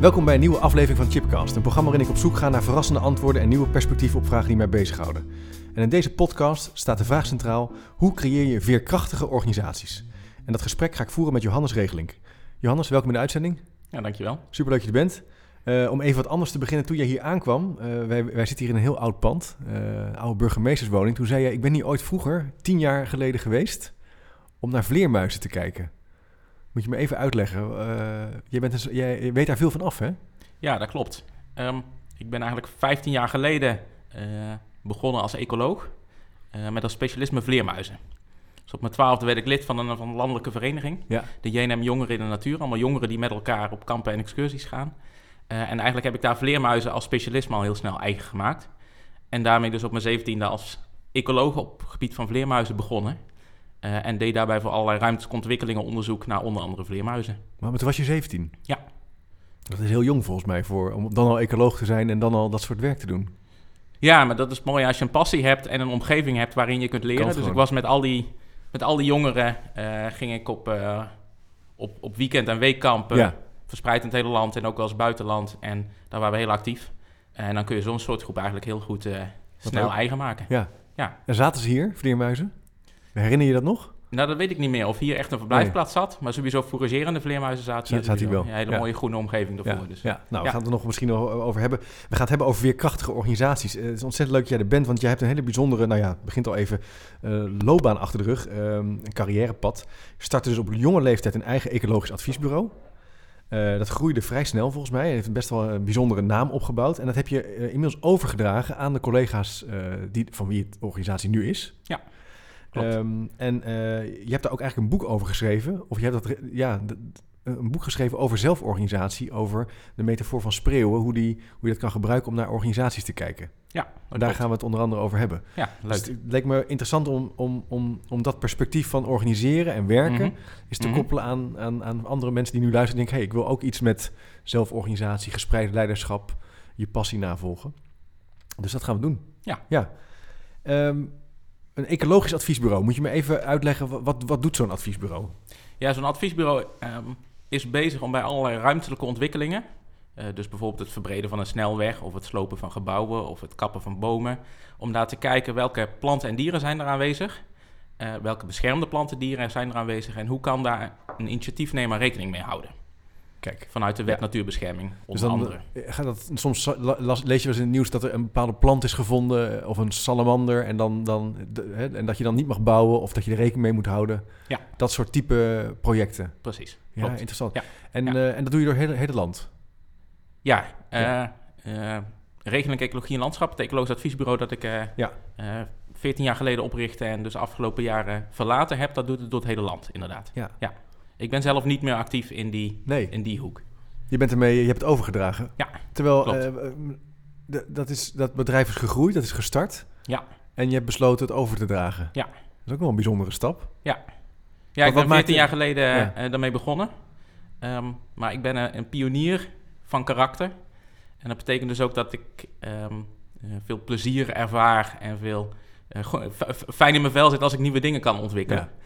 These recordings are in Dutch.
Welkom bij een nieuwe aflevering van Chipcast, een programma waarin ik op zoek ga naar verrassende antwoorden en nieuwe perspectieven op vragen die mij bezighouden. En in deze podcast staat de vraag centraal: hoe creëer je veerkrachtige organisaties? En dat gesprek ga ik voeren met Johannes Regelink. Johannes, welkom in de uitzending. Ja, dankjewel. Superleuk dat je er bent. Uh, om even wat anders te beginnen, toen jij hier aankwam, uh, wij, wij zitten hier in een heel oud pand, uh, oude burgemeesterswoning. Toen zei je, ik ben hier ooit vroeger, tien jaar geleden geweest, om naar vleermuizen te kijken. Moet je me even uitleggen. Uh, jij, bent een, jij weet daar veel van af, hè? Ja, dat klopt. Um, ik ben eigenlijk 15 jaar geleden uh, begonnen als ecoloog uh, met als specialisme vleermuizen. Dus op mijn twaalfde werd ik lid van een, van een landelijke vereniging. Ja. De JNM Jongeren in de Natuur. Allemaal jongeren die met elkaar op kampen en excursies gaan. en eigenlijk heb ik daar vleermuizen als specialisme al heel snel eigen gemaakt. En daarmee dus op mijn zeventiende als ecoloog op het gebied van vleermuizen begonnen. Uh, en deed daarbij voor allerlei ruimtelijke ontwikkelingen onderzoek naar onder andere vleermuizen. Maar toen was je 17? Ja. Dat is heel jong volgens mij voor, om dan al ecoloog te zijn en dan al dat soort werk te doen. Ja, maar dat is mooi als je een passie hebt en een omgeving hebt waarin je kunt leren. Dus ik was met al die, met al die jongeren, uh, ging ik op, uh, op, op weekend- en weekkampen, ja. verspreid in het hele land en ook wel eens buitenland. En daar waren we heel actief. En dan kun je zo'n soort groep eigenlijk heel goed snel eigen maken. Ja. ja. En zaten ze hier, vleermuizen? Herinner je dat nog? Nou, dat weet ik niet meer. Of hier echt een verblijfplaats nee. zat. Maar sowieso fouragerende vleermuizen zaten. Ja, zat hij wel. Een hele ja. mooie groene omgeving ervoor. Ja, dus. ja. nou, we gaan het er nog misschien over hebben. We gaan het hebben over weerkrachtige organisaties. Het is ontzettend leuk dat jij er bent, want jij hebt een hele bijzondere, nou ja, het begint al even, uh, loopbaan achter de rug. Um, een carrièrepad. Je startte dus op jonge leeftijd een eigen ecologisch adviesbureau. Uh, dat groeide vrij snel volgens mij. Je heeft best wel een bijzondere naam opgebouwd. En dat heb je inmiddels overgedragen aan de collega's die, van wie het organisatie nu is. Ja. Um, en uh, je hebt daar ook eigenlijk een boek over geschreven. Of je hebt dat, ja, een boek geschreven over zelforganisatie. Over de metafoor van spreeuwen. Hoe, die, hoe je dat kan gebruiken om naar organisaties te kijken. Ja, en daar gaan we het onder andere over hebben. Ja, leuk. Dus het leek me interessant om, om, om, om dat perspectief van organiseren en werken... Mm -hmm. is te mm -hmm. koppelen aan, aan, aan andere mensen die nu luisteren... en denken, hey, ik wil ook iets met zelforganisatie, gespreid leiderschap... je passie navolgen. Dus dat gaan we doen. Ja. Ja. Um, een ecologisch adviesbureau. Moet je me even uitleggen, wat, wat doet zo'n adviesbureau? Ja, zo'n adviesbureau um, is bezig om bij allerlei ruimtelijke ontwikkelingen... Uh, dus bijvoorbeeld het verbreden van een snelweg... of het slopen van gebouwen of het kappen van bomen... om daar te kijken welke planten en dieren zijn er aanwezig... Uh, welke beschermde planten en dieren zijn er aanwezig... en hoe kan daar een initiatiefnemer rekening mee houden. Kijk. Vanuit de wet ja. natuurbescherming, onder dus dan, andere. Gaat dat, soms lees je wel eens in het nieuws dat er een bepaalde plant is gevonden... of een salamander, en, dan, dan, de, hè, en dat je dan niet mag bouwen... of dat je er rekening mee moet houden. Ja. Dat soort type projecten. Precies. Ja, Klopt. interessant. Ja. En, ja. Uh, en dat doe je door het hele, land? Ja, uh, ja. Uh, Regeling Ecologie en Landschap, het ecologisch adviesbureau... dat ik ja. 14 jaar geleden oprichtte en dus de afgelopen jaren verlaten heb... dat doet het door het hele land, inderdaad. Ja. ja. Ik ben zelf niet meer actief in die, nee. in die hoek. Je bent ermee, je hebt het overgedragen. Ja, Terwijl uh, dat, is, dat bedrijf is gegroeid, dat is gestart. Ja. En je hebt besloten het over te dragen. Ja. Dat is ook wel een bijzondere stap. Ja. Ja, ik ben 14 jaar geleden ja. uh, daarmee begonnen. Um, maar ik ben een, een, pionier van karakter. En dat betekent dus ook dat ik um, uh, veel plezier ervaar en veel fijn in mijn vel zit als ik nieuwe dingen kan ontwikkelen. Ja.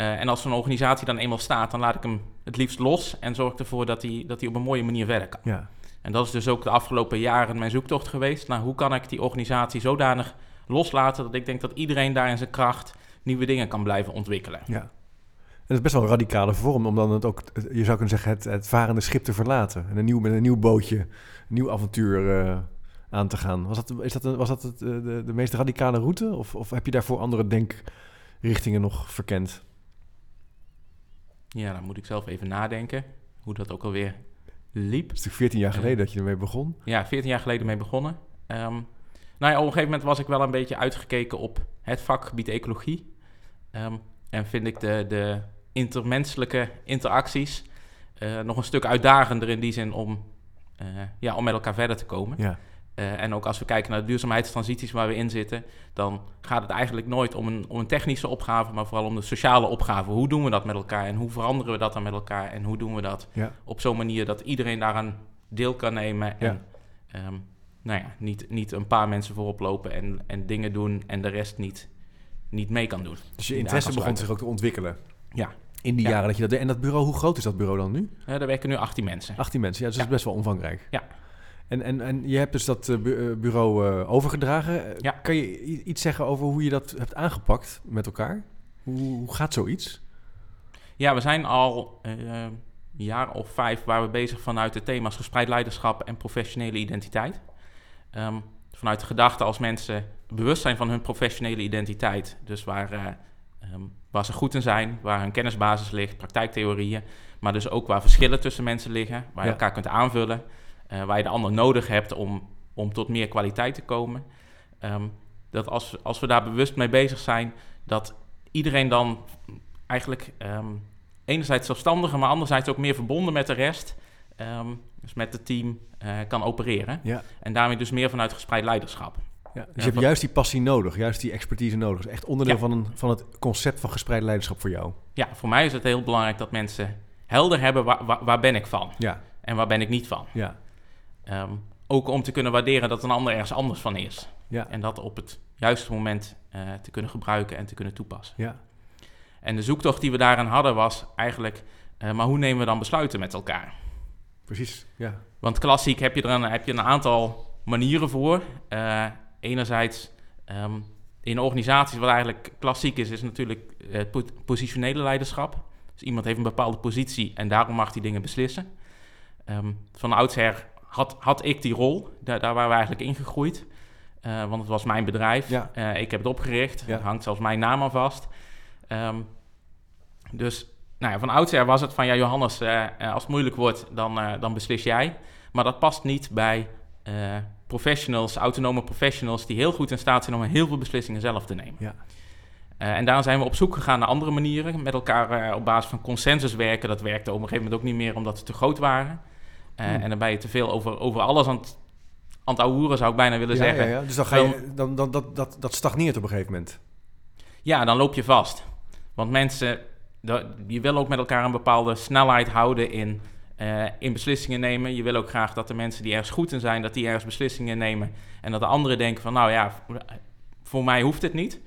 Uh, en als zo'n organisatie dan eenmaal staat, dan laat ik hem het liefst los en zorg ervoor dat hij, dat hij op een mooie manier kan. Ja. En dat is dus ook de afgelopen jaren mijn zoektocht geweest naar hoe kan ik die organisatie zodanig loslaten dat ik denk dat iedereen daar in zijn kracht nieuwe dingen kan blijven ontwikkelen. Ja. En dat is best wel een radicale vorm om dan het ook, je zou kunnen zeggen, het, het varende schip te verlaten. En een nieuw, met een nieuw bootje, een nieuw avontuur uh, aan te gaan. Was dat, is dat, een, was dat het, de, de meest radicale route? Of, of heb je daarvoor andere denkrichtingen nog verkend? Ja, dan moet ik zelf even nadenken hoe dat ook alweer liep. Het is natuurlijk 14 jaar geleden uh, dat je ermee begon. Ja, 14 jaar geleden mee begonnen. Um, nou ja, op een gegeven moment was ik wel een beetje uitgekeken op het vakgebied ecologie. Um, en vind ik de, de intermenselijke interacties eh, nog een stuk uitdagender in die zin om, eh, ja, om met elkaar verder te komen. Ja. Eh, en ook als we kijken naar de duurzaamheidstransities waar we in zitten, dan gaat het eigenlijk nooit om een, om een technische opgave, maar vooral om de sociale opgave. Hoe doen we dat met elkaar en hoe veranderen we dat dan met elkaar en hoe doen we dat Ja. op zo'n manier dat iedereen daaraan deel kan nemen Ja. en ehm, nou ja, niet, niet een paar mensen voorop lopen en, en dingen doen en de rest niet, niet mee kan doen. Dus je In interesse begon zich ook te ontwikkelen. Ja. In die Ja. jaren dat je dat deed. En dat bureau, hoe groot is dat bureau dan nu? Eh, daar werken nu 18 mensen. 18 mensen, ja, dus dat is best wel omvangrijk. Ja. En, en, en je hebt dus dat eh, eh, bureau eh, overgedragen. Ja. Kan je iets zeggen over hoe je dat hebt aangepakt met elkaar? Hoe, hoe gaat zoiets? Ja, we zijn al een jaar of vijf waar we bezig vanuit de thema's gespreid leiderschap en professionele identiteit. Ehm, vanuit de gedachte als mensen bewust zijn van hun professionele identiteit, dus waar, eh, ehm, waar ze goed in zijn, waar hun kennisbasis ligt, praktijktheorieën, maar dus ook waar verschillen tussen mensen liggen, waar je Ja. elkaar kunt aanvullen, eh, waar je de ander nodig hebt om, om tot meer kwaliteit te komen. Ehm, dat als, als we daar bewust mee bezig zijn, dat iedereen dan eigenlijk ehm, enerzijds zelfstandiger, maar anderzijds ook meer verbonden met de rest, ehm, dus met het team, eh, kan opereren. Ja. En daarmee dus meer vanuit gespreid leiderschap. Ja, dus je Ja, hebt juist die passie nodig, juist die expertise nodig. Dat is echt onderdeel Ja. van, een, van het concept van gespreid leiderschap voor jou. Ja, voor mij is het heel belangrijk dat mensen helder hebben waar, waar, waar ben ik van Ja, en waar ben ik niet van. ja, Ehm, ook om te kunnen waarderen dat een ander ergens anders van is. ja, En dat op het juiste moment eh, te kunnen gebruiken en te kunnen toepassen. ja. En de zoektocht die we daarin hadden was eigenlijk, eh, maar hoe nemen we dan besluiten met elkaar? Precies, ja. Want klassiek heb je er een, heb je een aantal manieren voor. Eh, enerzijds ehm, in organisaties, wat eigenlijk klassiek is, is natuurlijk het po- positionele leiderschap. Dus iemand heeft een bepaalde positie en daarom mag hij dingen beslissen. Ehm, van oudsher had, had ik die rol, daar, daar waren we eigenlijk ingegroeid. Eh, want het was mijn bedrijf. Ja. Eh, ik heb het opgericht. Ja. Er hangt zelfs mijn naam aan vast. Ehm, dus nou ja, van oudsher was het van ja, Johannes, eh, als het moeilijk wordt, dan, dan beslis jij. Maar dat past niet bij professionals, autonome professionals, die heel goed in staat zijn om heel veel beslissingen zelf te nemen. Ja. En daarom zijn we op zoek gegaan naar andere manieren. Met elkaar op basis van consensus werken. Dat werkte op een gegeven moment ook niet meer omdat we te groot waren. Eh, Hmm. En dan ben je te veel over, over alles aan het, aan het zou ik bijna willen ja, zeggen. ja, ja. Dus dan, ga je, dan, dan, dat, dat, dat stagneert op een gegeven moment. Ja, dan loop je vast. Want mensen, je wil ook met elkaar een bepaalde snelheid houden in, eh, in beslissingen nemen. Je wil ook graag dat de mensen die ergens goed in zijn, dat die ergens beslissingen nemen. En dat de anderen denken van, nou ja, voor mij hoeft het niet.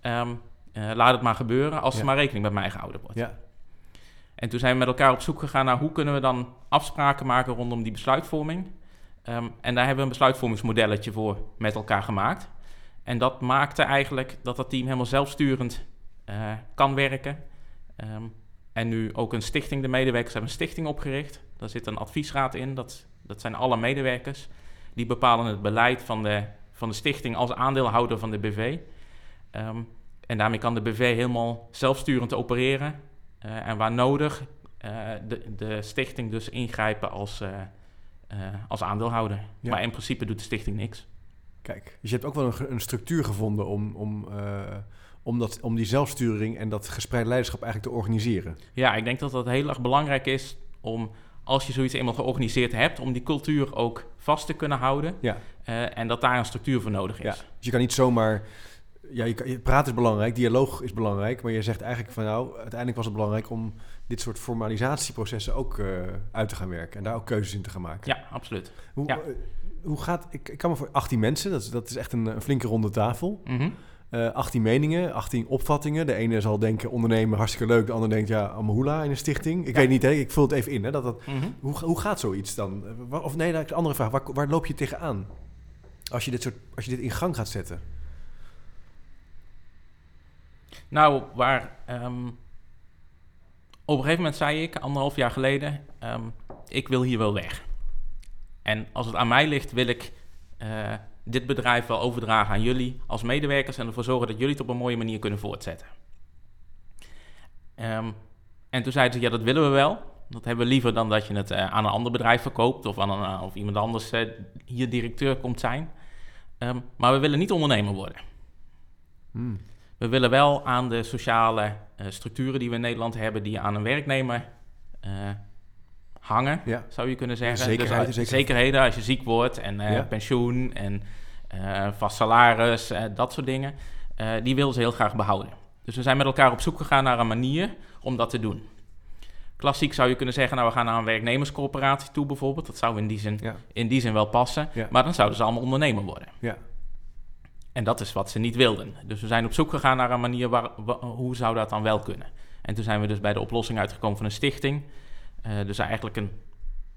Ehm, eh, laat het maar gebeuren als er maar rekening met mij gehouden wordt. Ja, En toen zijn we met elkaar op zoek gegaan naar hoe kunnen we dan afspraken maken rondom die besluitvorming. Ehm, en daar hebben we een besluitvormingsmodelletje voor met elkaar gemaakt. En dat maakte eigenlijk dat dat team helemaal zelfsturend eh, kan werken. Ehm, en nu ook een stichting, de medewerkers hebben een stichting opgericht. Daar zit een adviesraad in, dat, dat zijn alle medewerkers. Die bepalen het beleid van de, van de stichting als aandeelhouder van de BV. Ehm, en daarmee kan de BV helemaal zelfsturend opereren. Eh, en waar nodig, eh, de, de stichting dus ingrijpen als, eh, als aandeelhouder. Ja. Maar in principe doet de stichting niks. kijk. Dus je hebt ook wel een, een structuur gevonden om, om, om, dat, om die zelfsturing en dat gespreid leiderschap eigenlijk te organiseren. Ja, ik denk dat dat heel erg belangrijk is om, als je zoiets eenmaal georganiseerd hebt, om die cultuur ook vast te kunnen houden. Ja. En dat daar een structuur voor nodig is. Ja. Dus je kan niet zomaar... Ja, je, praten is belangrijk, dialoog is belangrijk, maar je zegt eigenlijk van nou, uiteindelijk was het belangrijk om dit soort formalisatieprocessen ook eh, uit te gaan werken en daar ook keuzes in te gaan maken. Ja, absoluut. Hoe, Ja. eh, hoe gaat, ik, ik kan me voor 18 mensen, dat is, dat is echt een, een flinke ronde tafel. Mhm. Eh 18 meningen, 18 opvattingen. De ene zal denken ondernemen hartstikke leuk, de ander denkt ja, Amahula in een stichting. Ik Ja. weet niet, hè? ik vul het even in. Hè, dat dat, Mhm. hoe, hoe gaat zoiets dan? Of nee, dat is een andere vraag. Waar, waar loop je tegenaan? Als je, dit soort, als je dit in gang gaat zetten. Nou, waar ehm, op een gegeven moment zei ik, anderhalf jaar geleden, ehm, ik wil hier wel weg. En als het aan mij ligt, wil ik eh, dit bedrijf wel overdragen aan jullie als medewerkers en ervoor zorgen dat jullie het op een mooie manier kunnen voortzetten. Ehm, en toen zeiden ze, ja, dat willen we wel. Dat hebben we liever dan dat je het eh, aan een ander bedrijf verkoopt of, aan een, of iemand anders eh, hier directeur komt zijn. Maar we willen niet ondernemer worden. Hmm. We willen wel aan de sociale eh, structuren die we in Nederland hebben, die aan een werknemer eh, hangen, Ja. zou je kunnen zeggen. Zekerheid, dus, zeker. zekerheden als je ziek wordt en eh, Ja. pensioen en vast salaris, dat soort dingen. die willen ze heel graag behouden. Dus we zijn met elkaar op zoek gegaan naar een manier om dat te doen. Klassiek zou je kunnen zeggen, nou we gaan naar een werknemerscorporatie toe bijvoorbeeld. Dat zou in die zin, Ja. in die zin wel passen. Ja. Maar dan zouden ze allemaal ondernemer worden. Ja. En dat is wat ze niet wilden. Dus we zijn op zoek gegaan naar een manier waar, wa- hoe zou dat dan wel kunnen. En toen zijn we dus bij de oplossing uitgekomen van een stichting. Eh, dus eigenlijk een,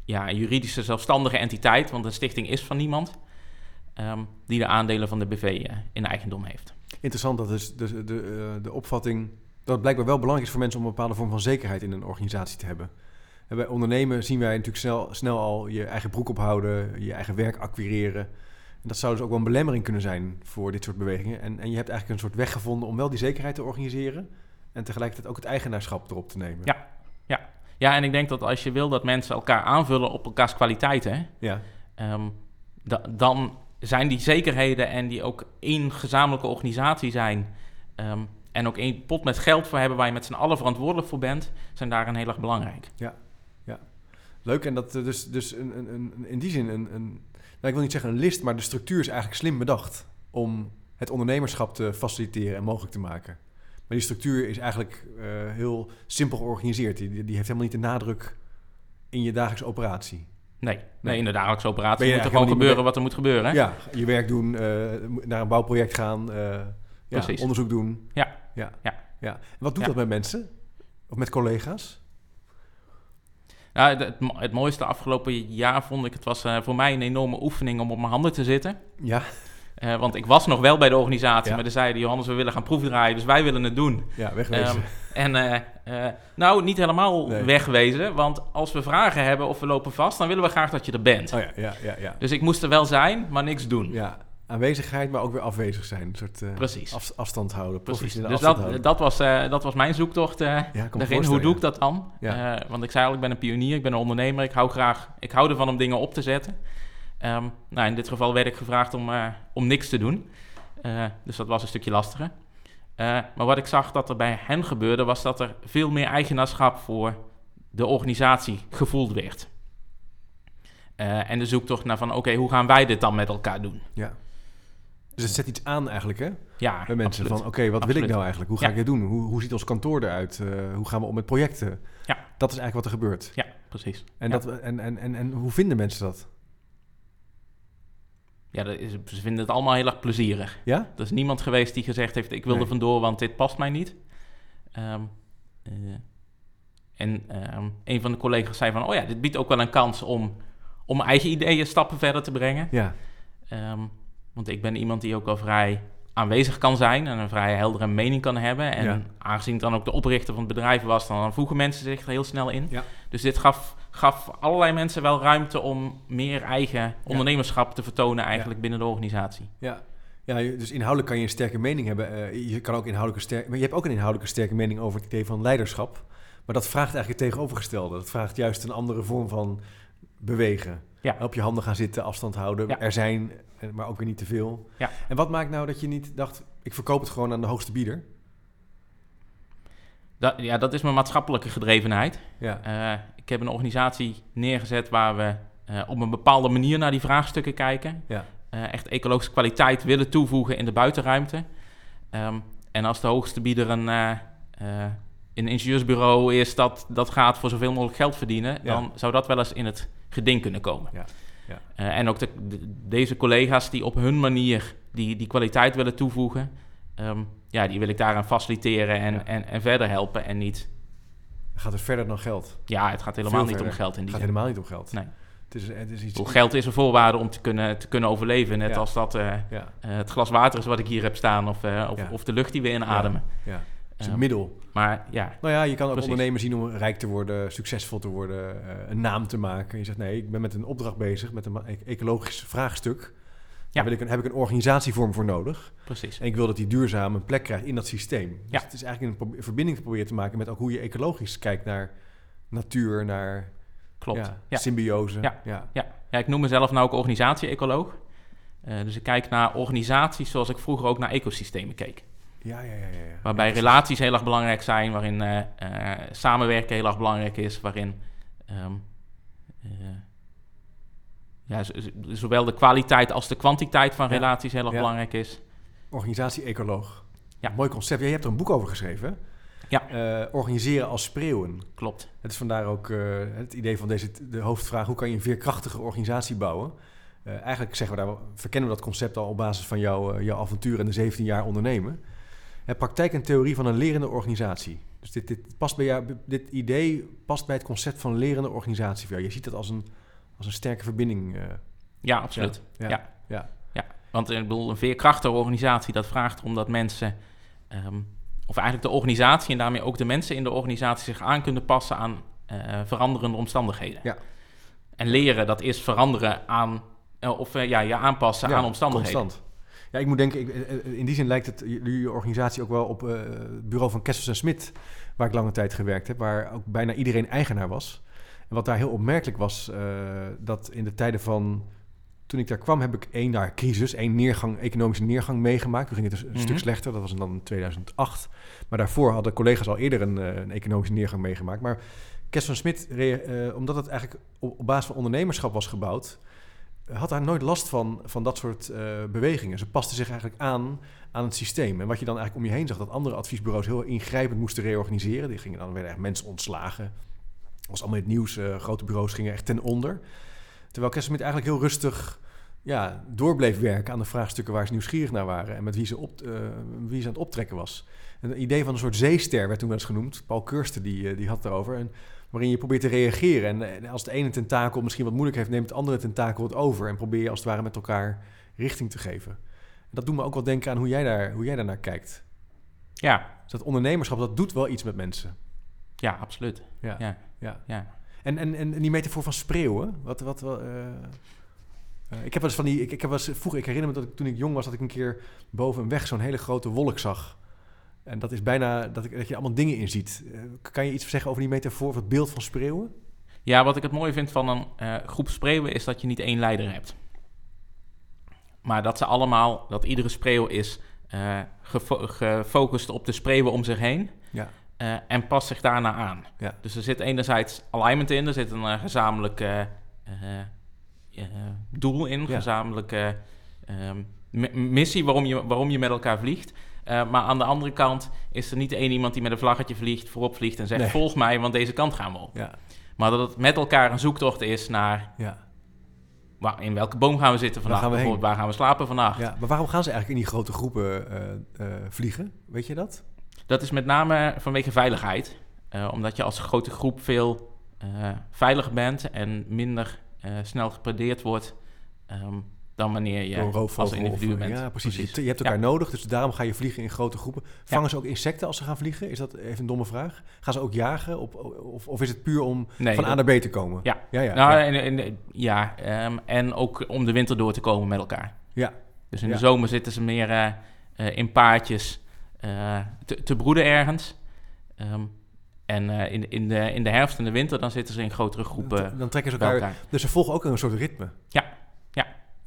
ja, een juridische zelfstandige entiteit, want een stichting is van niemand. ehm, die de aandelen van de BV eh, in eigendom heeft. Interessant, dat is de, de, eh, de opvatting dat het blijkbaar wel belangrijk is voor mensen om een bepaalde vorm van zekerheid in een organisatie te hebben. En bij ondernemen zien wij natuurlijk snel, snel al je eigen broek ophouden, je eigen werk acquireren. Dat zou dus ook wel een belemmering kunnen zijn voor dit soort bewegingen. En, en je hebt eigenlijk een soort weg gevonden om wel die zekerheid te organiseren en tegelijkertijd ook het eigenaarschap erop te nemen. Ja. Ja, en ik denk dat als je wil dat mensen elkaar aanvullen op elkaars kwaliteiten, Ja, Ehm, da- dan zijn die zekerheden en die ook één gezamenlijke organisatie zijn. ehm, en ook één pot met geld voor hebben waar je met z'n allen verantwoordelijk voor bent, zijn daarin heel erg belangrijk. leuk. En dat eh, dus, dus een, een, een, in die zin een, een, nou, ik wil niet zeggen een list, maar de structuur is eigenlijk slim bedacht om het ondernemerschap te faciliteren en mogelijk te maken. Maar die structuur is eigenlijk eh, heel simpel georganiseerd. Die, die heeft helemaal niet de nadruk in je dagelijkse operatie. Nee, nee. In de dagelijkse operatie moet er gewoon gebeuren wat er moet gebeuren. hè? Ja, je werk doen, eh, naar een bouwproject gaan, eh, ja, onderzoek doen. Ja. ja. Ja. ja. En wat doet Ja. dat met mensen? Of met collega's? Nou, het, het, mo- het mooiste afgelopen jaar vond ik, het was eh, voor mij een enorme oefening om op mijn handen te zitten. Ja, Eh, want ik was nog wel bij de organisatie, Ja. maar ze zeiden, Johannes, we willen gaan proefdraaien, dus wij willen het doen. ja wegwezen. Ehm, en eh, nou, niet helemaal Nee. wegwezen, want als we vragen hebben of we lopen vast, dan willen we graag dat je er bent. oh ja, ja, ja, ja. Dus ik moest er wel zijn, maar niks doen. ja. Aanwezigheid, maar ook weer afwezig zijn. Een soort eh, Precies. af- afstand houden, Precies. Dus afstand dat, houden. dat, was, eh, dat was mijn zoektocht ja, me daarin. Hoe doe ik dat dan? Ja. Want ik zei al, ik ben een pionier, ik ben een ondernemer. Ik hou, graag, ik hou ervan om dingen op te zetten. Ehm, nou, in dit geval werd ik gevraagd om, om niks te doen. Dus dat was een stukje lastiger. Maar wat ik zag dat er bij hen gebeurde, was dat er veel meer eigenaarschap voor de organisatie gevoeld werd. En de zoektocht naar van, oké, hoe gaan wij dit dan met elkaar doen? Ja. Dus het zet iets aan eigenlijk, hè? Ja, Bij mensen absoluut. van, oké, wat wil ik nou eigenlijk? Hoe ga Ja. ik dit doen? Hoe, hoe ziet ons kantoor eruit? Eh, hoe gaan we om met projecten? Ja. Dat is eigenlijk wat er gebeurt. Ja, precies. En, Ja. dat, en, en, en, en hoe vinden mensen dat? Ja, dat is, ze vinden het allemaal heel erg plezierig. Ja? Er is niemand geweest die gezegd heeft: Ik wil Nee. er vandoor, want dit past mij niet. Ehm, eh, en ehm, een van de collega's zei van: Oh ja, dit biedt ook wel een kans om, om eigen ideeën stappen verder te brengen. Ja. Ehm, want ik ben iemand die ook wel vrij aanwezig kan zijn en een vrij heldere mening kan hebben. En Ja. aangezien ik dan ook de oprichter van het bedrijf was, dan voegen mensen zich er heel snel in. Ja. Dus dit gaf, gaf allerlei mensen wel ruimte om meer eigen ondernemerschap te vertonen eigenlijk binnen de organisatie. Ja. Ja, dus inhoudelijk kan je een sterke mening hebben. Eh, je kan ook inhoudelijke sterke, maar je hebt ook een inhoudelijke sterke mening over het idee van leiderschap. Maar dat vraagt eigenlijk het tegenovergestelde. Dat vraagt juist een andere vorm van bewegen. Ja. Op je handen gaan zitten, afstand houden, Ja. er zijn, maar ook weer niet te veel. Ja. En wat maakt nou dat je niet dacht, ik verkoop het gewoon aan de hoogste bieder? Dat, ja, dat is mijn maatschappelijke gedrevenheid. Ja. Eh, ik heb een organisatie neergezet waar we eh, op een bepaalde manier naar die vraagstukken kijken. Ja. Eh, echt ecologische kwaliteit willen toevoegen in de buitenruimte. Ehm, en als de hoogste bieder een, een ingenieursbureau is dat, dat gaat voor zoveel mogelijk geld verdienen, Ja. dan zou dat wel eens in het geding kunnen komen. Ja, ja. Eh, en ook de, de- deze collega's die op hun manier die, die kwaliteit willen toevoegen, ehm, ja, die wil ik daaraan faciliteren en, Ja. en, en verder helpen. En niet, Gaat het verder dan geld? ja, het gaat helemaal Veel niet om geld in Het die gaat zin. helemaal niet om geld. Nee. Het is, het is iets... geld is een voorwaarde om te kunnen, te kunnen overleven. Net Ja. als dat eh, Ja, eh, het glas water is wat ik hier heb staan, of, of, Ja. of de lucht die we inademen. Ja. Het is een Ehm, middel. Maar ja, Nou ja, je kan ook Precies. ondernemen zien om rijk te worden, succesvol te worden, eh, een naam te maken. Je zegt nee, ik ben met een opdracht bezig, met een e- ecologisch vraagstuk. Daar wil ik een, heb ik een organisatievorm voor nodig. precies. En ik wil dat die duurzaam een plek krijgt in dat systeem. Dus Ja. het is eigenlijk een verbinding te proberen te maken met ook hoe je ecologisch kijkt naar natuur, naar Klopt. ja, Ja. symbiose. Ja. Ja. Ja. ja, ik noem mezelf nou ook organisatie-ecoloog. Eh, dus ik kijk naar organisaties zoals ik vroeger ook naar ecosystemen keek. Ja, ja, ja, ja. Waarbij relaties heel erg belangrijk zijn, waarin eh, eh, samenwerken heel erg belangrijk is, waarin ehm, eh, ja, zowel de kwaliteit als de kwantiteit van relaties heel erg belangrijk is. Organisatie-ecoloog. Ja. Mooi concept. Jij hebt er een boek over geschreven. Ja. Organiseren als spreeuwen. Klopt. Het is vandaar ook het idee van deze, de hoofdvraag: hoe kan je een veerkrachtige organisatie bouwen? Eigenlijk zeggen we daar, verkennen we dat concept al op basis van jouw, jouw avontuur en de 17 jaar ondernemen. Praktijk en theorie van een lerende organisatie. Dus dit, dit, past bij jou, dit idee past bij het concept van lerende organisatie voor jou. Je ziet dat als een, als een sterke verbinding. eh, Ja, absoluut. ja, Ja. ja. Want eh, ik bedoel, een veerkrachtige organisatie, dat vraagt erom dat mensen, ehm, of eigenlijk de organisatie en daarmee ook de mensen in de organisatie zich aan kunnen passen aan eh, veranderende omstandigheden. Ja. En leren, dat is veranderen aan, of ja, je aanpassen Ja, aan omstandigheden. Constant. Ja, ik moet denken, ik, eh, eh, in die zin lijkt het jullie organisatie ook wel op eh, het bureau van Kessels en Smit, waar ik lange tijd gewerkt heb, waar ook bijna iedereen eigenaar was. En wat daar heel opmerkelijk was, eh, dat in de tijden van, toen ik daar kwam, heb ik één daar crisis, één neergang, economische neergang meegemaakt. Toen ging het een Mhm. stuk slechter, dat was dan in 2008. Maar daarvoor hadden collega's al eerder een, eh, een economische neergang meegemaakt. Maar Kessels en Smit, eh, omdat het eigenlijk op, op basis van ondernemerschap was gebouwd, had daar nooit last van, van dat soort eh, bewegingen. Ze paste zich eigenlijk aan aan het systeem. En wat je dan eigenlijk om je heen zag, dat andere adviesbureaus heel ingrijpend moesten reorganiseren. Die gingen dan werden echt mensen ontslagen. Dat was allemaal in het nieuws. eh, grote bureaus gingen echt ten onder. Terwijl Kesselmit eigenlijk heel rustig ja, doorbleef werken aan de vraagstukken waar ze nieuwsgierig naar waren en met wie ze, op, eh, wie ze aan het optrekken was. En het idee van een soort zeester werd toen wel eens genoemd. Paul Kirsten die, die had het erover. En waarin je probeert te reageren. En, eh, als de ene tentakel misschien wat moeilijk heeft, neemt het andere tentakel het over. En probeer je als het ware met elkaar richting te geven. En dat doet me ook wel denken aan hoe jij, daar, hoe jij daarnaar kijkt. Ja, Dus dat ondernemerschap, dat doet wel iets met mensen. ja, absoluut. Ja. Ja. ja. Ja. En, en, en die metafoor van spreeuwen, wat... wat eh, eh, ik heb wel eens van die... Ik, ik heb wel eens, vroeger, ik herinner me dat ik, toen ik jong was, dat ik een keer boven een weg zo'n hele grote wolk zag. En dat is bijna dat, ik, dat je allemaal dingen in ziet. Eh, kan je iets zeggen over die metafoor of het beeld van spreeuwen? Ja, wat ik het mooie vind van een eh, groep spreeuwen is dat je niet één leider hebt. Maar dat ze allemaal, dat iedere spreeuw is eh, gefo- gefocust op de spreeuwen om zich heen. Ja. en past zich daarna aan. Ja. Dus er zit enerzijds alignment in, er zit een gezamenlijk doel in, Ja. gezamenlijke ehm, missie waarom je, waarom je met elkaar vliegt. Eh, maar aan de andere kant is er niet één iemand die met een vlaggetje vliegt, voorop vliegt en zegt: Nee. Volg mij, want deze kant gaan we op. Ja. Maar dat het met elkaar een zoektocht is naar Ja. waar, in welke boom gaan we zitten vandaag, gaan we bijvoorbeeld, waar gaan we slapen vannacht. ja. Maar waarom gaan ze eigenlijk in die grote groepen eh, eh, vliegen? Weet je dat? Dat is met name vanwege veiligheid. Omdat je als grote groep veel veiliger bent en minder snel gepredeerd wordt ehm, dan wanneer je als individu of- bent. Ja, precies. Je, je hebt elkaar nodig, dus daarom ga je vliegen in grote groepen. Vangen ze ook insecten als ze gaan vliegen? Is dat even een domme vraag? Gaan ze ook jagen? Op, of, of is het puur om Nee, van A naar B te komen? Ja. Ja, ja. nou, ja. En, en- ja ehm, en ook om de winter door te komen met elkaar. Ja. Dus in de zomer zitten ze meer eh, eh, in paardjes eh, te, te broeden ergens. Ehm, en in, in, de, in de herfst en de winter dan zitten ze in grotere groepen Dan, dan trekken ze elkaar... elkaar. Dus ze volgen ook een soort ritme. Ja.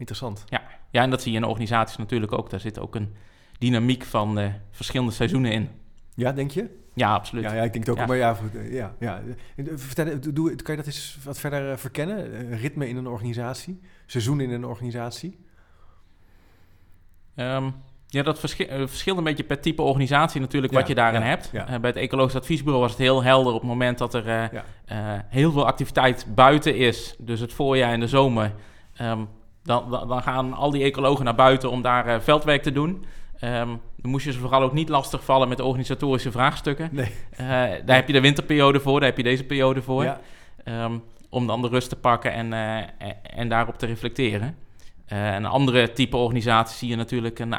Interessant. Ja, en dat zie je in organisaties natuurlijk ook. Daar zit ook een dynamiek van eh, verschillende seizoenen in. Ja, denk je? Ja, absoluut. Ja, ja, ik denk het ook. Ja. Maar ja, eh, ja, ja. Eh, Vertel, doe, kan je dat eens wat verder verkennen? Ritme in een organisatie? Seizoen in een organisatie? Ehm, ja, dat verschi- verschilt een beetje per type organisatie natuurlijk Ja, wat je daarin ja, hebt. ja. Bij het Ecologisch Adviesbureau was het heel helder op het moment dat er Ja. heel veel activiteit buiten is. Dus het voorjaar en de zomer. Ehm, dan, dan, gaan al die ecologen naar buiten om daar eh, veldwerk te doen. Ehm, dan moest je ze vooral ook niet lastigvallen met organisatorische vraagstukken. Nee. Eh, daar heb je de winterperiode voor, daar heb je deze periode voor. Ja. Ehm, om dan de rust te pakken en, eh, en- daarop te reflecteren. Een andere type organisatie zie je natuurlijk een,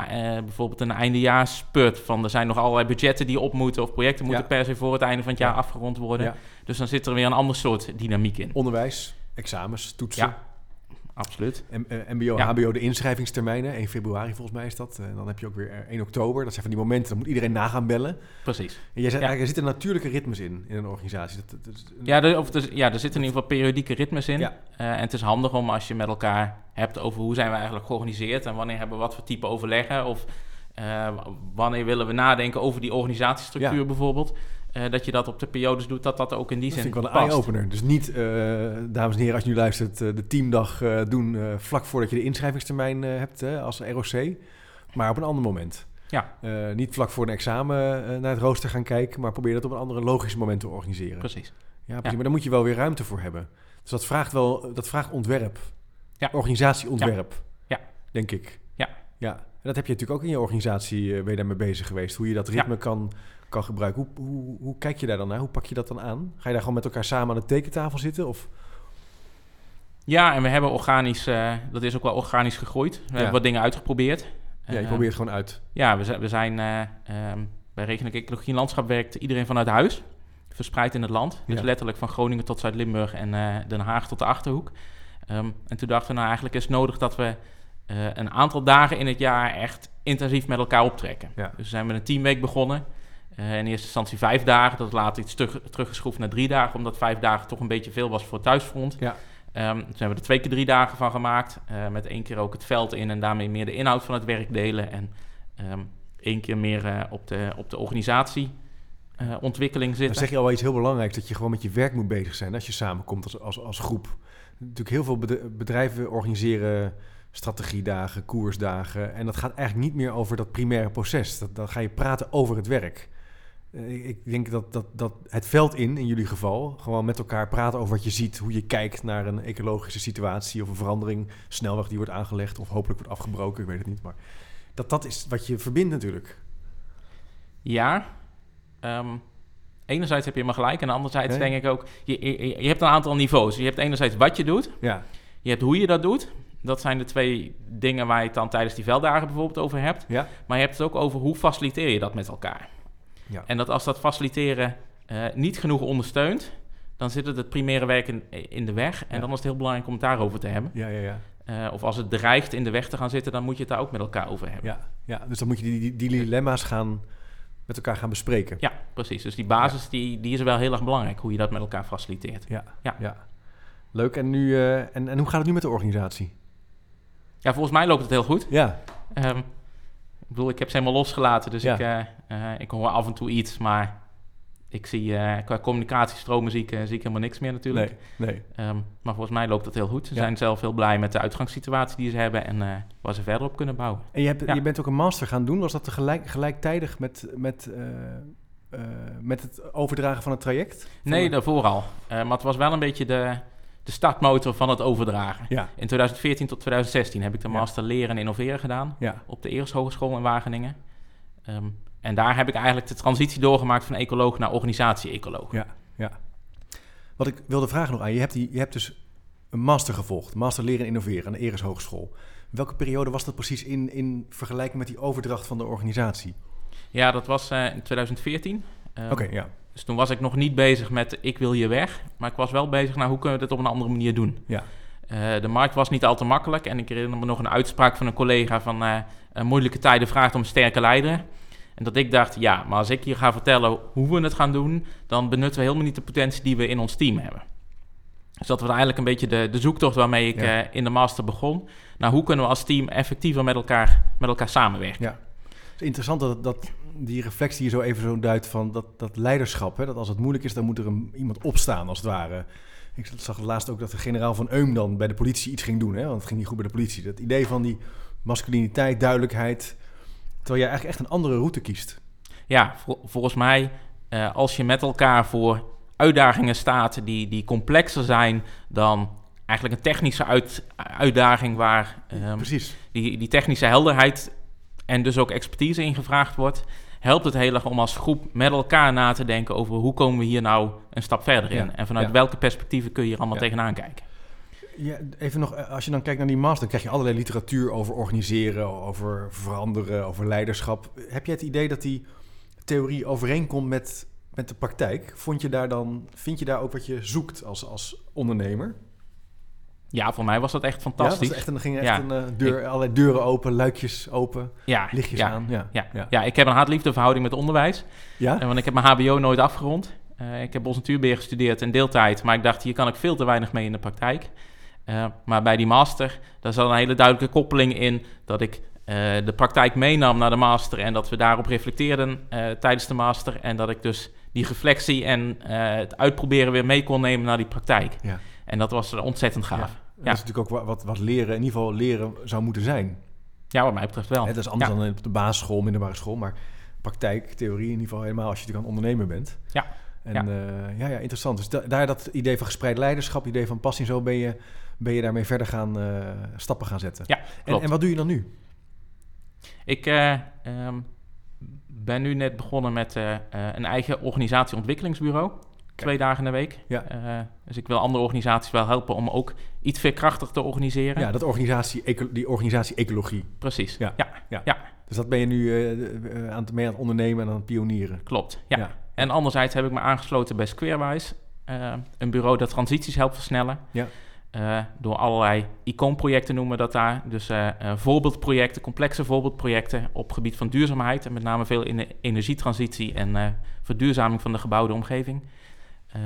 bijvoorbeeld een eindejaarsput. Van er zijn nog allerlei budgetten die op moeten of projecten moeten Ja. per se voor het einde van het jaar Ja. afgerond worden. Ja. Dus dan zit er weer een ander soort dynamiek in. Onderwijs, examens, toetsen. Absoluut. M- eh, MBO, Ja. HBO, de inschrijvingstermijnen. 1 februari volgens mij is dat. En dan heb je ook weer eh, 1 oktober. Dat zijn van die momenten, dan moet iedereen nagaan bellen. Precies. En jij Ja. eigenlijk, er zitten natuurlijke ritmes in, in een organisatie. Dat, Ja, er, of ja, er zitten in ieder geval periodieke ritmes in. Ja. Eh, en het is handig om als je met elkaar hebt over hoe zijn we eigenlijk georganiseerd en wanneer hebben we wat voor type overleggen of eh, wanneer willen we nadenken over die organisatiestructuur bijvoorbeeld. Eh, dat je dat op de periodes doet, dat dat ook in die Dat zin vind ik wel een eye-opener. Dus niet, eh, dames en heren, als je nu luistert, eh, de teamdag doen vlak voordat je de inschrijvingstermijn hebt als ROC. Maar op een ander moment. Ja. Niet vlak voor een examen naar het rooster gaan kijken, maar probeer dat op een andere logische moment te organiseren. Precies. Ja, precies. Maar daar moet je wel weer ruimte voor hebben. Dus dat vraagt wel, dat vraagt ontwerp. Ja. Organisatieontwerp. Ja. Denk ik. Ja. Ja. En dat heb je natuurlijk ook in je organisatie, ben je daarmee bezig geweest. Hoe je dat ritme kan, kan gebruiken. Hoe, hoe, hoe kijk je daar dan naar? Hoe pak je dat dan aan? Ga je daar gewoon met elkaar samen aan de tekentafel zitten? Of? Ja, en we hebben organisch, eh, dat is ook wel organisch gegroeid. We hebben wat dingen uitgeprobeerd. Ja, je Eh, probeert gewoon uit. Ja, we zijn, we zijn eh, ehm, bij Regenlijk Ecologie en Landschap werkt iedereen vanuit huis. Verspreid in het land. Dus Ja. letterlijk van Groningen tot Zuid-Limburg en eh, Den Haag tot de Achterhoek. Ehm, en toen dachten we, nou eigenlijk is het nodig dat we een aantal dagen in het jaar echt intensief met elkaar optrekken. Ja. Dus we zijn met een teamweek begonnen. Eh, in eerste instantie vijf dagen. Dat later iets terug, teruggeschroefd naar drie dagen, omdat vijf dagen toch een beetje veel was voor het thuisfront. Ja. Ehm, toen hebben we er twee keer drie dagen van gemaakt. eh, met één keer ook het veld in en daarmee meer de inhoud van het werk delen. En ehm één keer meer eh, op, de, op de organisatieontwikkeling Dan zitten. zeg je al wel iets heel belangrijks, dat je gewoon met je werk moet bezig zijn als je samenkomt als, als, als groep. Natuurlijk heel veel bed- bedrijven organiseren strategiedagen, koersdagen. En dat gaat eigenlijk niet meer over dat primaire proces. Dat, dan ga je praten over het werk. Eh, Ik denk dat, dat, dat het veld in, in jullie geval, gewoon met elkaar praten over wat je ziet, hoe je kijkt naar een ecologische situatie of een verandering, snelweg die wordt aangelegd of hopelijk wordt afgebroken, ik weet het niet. Maar dat, dat is wat je verbindt natuurlijk. Ja. Ehm, enerzijds heb je maar gelijk. En anderzijds denk ik ook... Je, je, je hebt een aantal niveaus. Je hebt enerzijds wat je doet. Ja, Je hebt hoe je dat doet. Dat zijn de twee dingen waar je het dan tijdens die velddagen bijvoorbeeld over hebt. ja, Maar je hebt het ook over hoe faciliteer je dat met elkaar. Ja. En dat als dat faciliteren eh, niet genoeg ondersteunt... dan zit het het primaire werk in, in de weg. En Ja. dan is het heel belangrijk om het daarover te hebben. ja, ja. ja. Eh, of als het dreigt in de weg te gaan zitten... dan moet je het daar ook met elkaar over hebben. Ja, ja, dus dan moet je die, die, die dilemma's gaan, met elkaar gaan bespreken. Ja, precies. Dus die basis die, die is wel heel erg belangrijk, hoe je dat met elkaar faciliteert. Ja, Ja. ja. Leuk. En, nu, eh, en, en hoe gaat het nu met de organisatie? Ja, volgens mij loopt het heel goed. Ja, Ehm, bedoel, ik heb ze helemaal losgelaten, dus Ja. ik, eh, eh, ik hoor af en toe iets, maar ik zie eh, qua communicatiestromen zie ik, zie ik helemaal niks meer natuurlijk. nee, nee. Ehm, maar volgens mij loopt het heel goed. Ze Ja. zijn zelf heel blij met de uitgangssituatie die ze hebben en waar ze verder op kunnen bouwen. En je, hebt, Ja. je bent ook een master gaan doen. Was dat tegelijk, gelijktijdig met, met, met het overdragen van het traject? Nee, daarvoor al. Maar het was wel een beetje de, de startmotor van het overdragen. Ja, In 2014 tot 2016 heb ik de Ja. master leren en innoveren gedaan. ja, op de Eres Hogeschool in Wageningen. Ehm, en daar heb ik eigenlijk de transitie doorgemaakt van ecoloog naar organisatie-ecoloog. ja, ja. Wat ik wilde vragen nog aan je. Je hebt, die, je hebt dus een master gevolgd. Master leren en innoveren aan de Eres Hogeschool. Welke periode was dat precies in, in vergelijking met die overdracht van de organisatie? Ja, dat was eh, in 2014. Ehm, Oké, ja. Dus toen was ik nog niet bezig met ik wil hier weg. Maar ik was wel bezig naar hoe kunnen we dit op een andere manier doen. Ja. Eh, de markt was niet al te makkelijk. En ik herinner me nog een uitspraak van een collega van... eh, eh, moeilijke tijden vraagt om sterke leider. En dat ik dacht, ja, maar als ik hier ga vertellen hoe we het gaan doen... dan benutten we helemaal niet de potentie die we in ons team hebben. Dus dat was eigenlijk een beetje de, de zoektocht waarmee ik Ja. in de master begon. Nou, hoe kunnen we als team effectiever met elkaar, met elkaar samenwerken? Ja. Interessant dat, dat die reflectie hier zo even zo duidt van dat, dat leiderschap. Hè, dat als het moeilijk is, dan moet er een, iemand opstaan als het ware. Ik zag laatst ook dat de generaal van Eum dan bij de politie iets ging doen. Hè, want het ging niet goed bij de politie. Dat idee van die masculiniteit, duidelijkheid. Terwijl jij eigenlijk echt een andere route kiest. Ja, vol- volgens mij, eh, als je met elkaar voor uitdagingen staat die, die complexer zijn dan eigenlijk een technische uit, uitdaging waar ehm, Precies. die, die technische helderheid en dus ook expertise in gevraagd wordt, helpt het heel erg om als groep met elkaar na te denken over hoe komen we hier nou een stap verder in Ja, en vanuit ja. welke perspectieven kun je hier allemaal Ja. tegenaan kijken. Ja, even nog, eh, als je dan kijkt naar die master, dan krijg je allerlei literatuur over organiseren, over veranderen, over leiderschap. Heb jij het idee dat die theorie overeenkomt met, met de praktijk? Vond je daar dan, vind je daar ook wat je zoekt als, als ondernemer? Ja, voor mij was dat echt Ja, fantastisch. was echt, en dan gingen echt Ja. een, eh, deur, allerlei deuren open, luikjes open, Ja, lichtjes ja, aan. Ja. Ja, Ja. ja. ik heb een haat-liefde verhouding met onderwijs. Ja? Eh, want ik heb mijn HBO nooit afgerond. Eh, ik heb bos natuurbeheer gestudeerd in deeltijd. Maar ik dacht, hier kan ik veel te weinig mee in de praktijk. Maar bij die master, daar zat een hele duidelijke koppeling in... dat ik de praktijk meenam naar de master... en dat we daarop reflecteerden tijdens de master... en dat ik dus die reflectie en het uitproberen weer mee kon nemen naar die praktijk. Ja. En dat was ontzettend gaaf. Ja. Dat is natuurlijk ook wa- wat, wat leren, in ieder geval leren zou moeten zijn. Ja, wat mij betreft wel. Dat is anders dan op de basisschool, middelbare school. Maar praktijk, theorie in ieder geval helemaal als je natuurlijk aan het ondernemen bent. Ja. En Ja. ja, ja, ja interessant. Dus da- daar dat idee van gespreid leiderschap, idee van passie, zo ben je, ben je daarmee verder gaan eh, stappen gaan zetten. Ja, en, klopt. en wat doe je dan nu? Ik eh, ehm, ben nu net begonnen met eh, eh, een eigen organisatieontwikkelingsbureau. Twee dagen in de week. Ja. Eh, dus ik wil andere organisaties wel helpen om ook iets veerkrachtig te organiseren. Ja, dat organisatie, die organisatie ecologie. Precies. Ja. Ja. Ja. Ja. Dus dat ben je nu eh, eh, aan, het, mee aan het ondernemen en aan het pionieren. klopt. Ja. Ja. En anderzijds heb ik me aangesloten bij Squarewise. een bureau dat transities helpt versnellen. Ja. Door allerlei icoonprojecten noemen we dat daar. Dus voorbeeldprojecten, complexe voorbeeldprojecten op gebied van duurzaamheid. En met name veel in de energietransitie en verduurzaming van de gebouwde omgeving. Eh,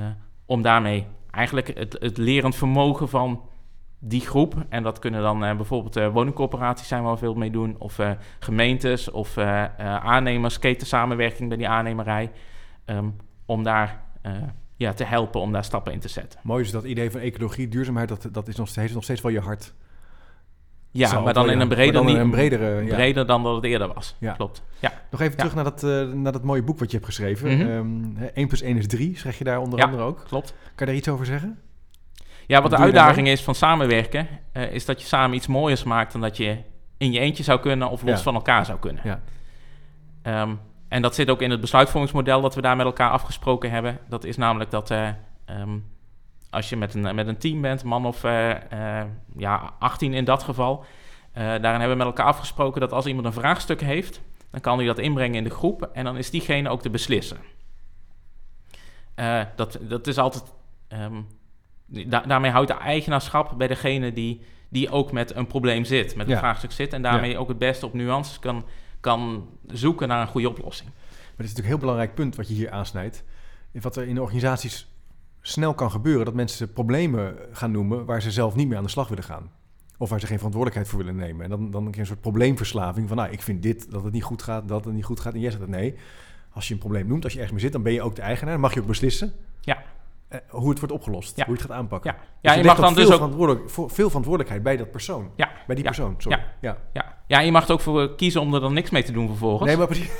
om daarmee eigenlijk het, het lerend vermogen van die groep. En dat kunnen dan eh, bijvoorbeeld eh, woningcorporaties zijn waar veel mee doen. Of gemeentes of aannemers, ketensamenwerking bij die aannemerij. Ehm, om daar ja, te helpen om daar stappen in te zetten. Mooi is dat idee van ecologie, duurzaamheid, dat, dat is nog steeds, nog steeds wel je hart. Ja, maar dan wel, in een breder, dan niet- een bredere, ja. breder dan dat het eerder was. Ja. Klopt. Ja. Nog even Ja. terug naar dat, eh, naar dat mooie boek wat je hebt geschreven. Ehm, hè, 1 plus 1 is 3, zeg je daar onder Ja. andere ook. Klopt. Kan je daar iets over zeggen? Ja, wat de uitdaging is van samenwerken, eh, is dat je samen iets mooiers maakt dan dat je in je eentje zou kunnen of los Ja. van elkaar zou kunnen. Ja. Ehm, en dat zit ook in het besluitvormingsmodel dat we daar met elkaar afgesproken hebben. Dat is namelijk dat eh, ehm, als je met een, met een team bent, man of eh, eh, ja, 18 in dat geval, eh, daarin hebben we met elkaar afgesproken dat als iemand een vraagstuk heeft, dan kan hij dat inbrengen in de groep en dan is diegene ook te beslissen. Dat, dat is altijd. ehm, da- daarmee houdt de eigenaarschap bij degene die, die ook met een probleem zit, met een Ja. vraagstuk zit, en daarmee ook het beste op nuances kan, kan zoeken naar een goede oplossing. Maar dit is natuurlijk een heel belangrijk punt wat je hier aansnijdt. Wat er in de organisaties snel kan gebeuren, dat mensen problemen gaan noemen waar ze zelf niet meer aan de slag willen gaan. Of waar ze geen verantwoordelijkheid voor willen nemen. En dan, dan je een soort probleemverslaving van, nou, ik vind dit, dat het niet goed gaat, dat het niet goed gaat. En jij zegt het nee. Als je een probleem noemt, als je ergens mee zit, dan ben je ook de eigenaar. Dan mag je ook beslissen Ja. eh, hoe het wordt opgelost, Ja. hoe je het gaat aanpakken. Ja, Dus ja je mag dan veel, dus ook. verantwoordelijk, voor, veel verantwoordelijkheid bij dat persoon. Ja, Bij die ja, persoon, sorry. ja. Ja. Ja. ja, je mag er ook voor kiezen om er dan niks mee te doen vervolgens. Nee, maar precies.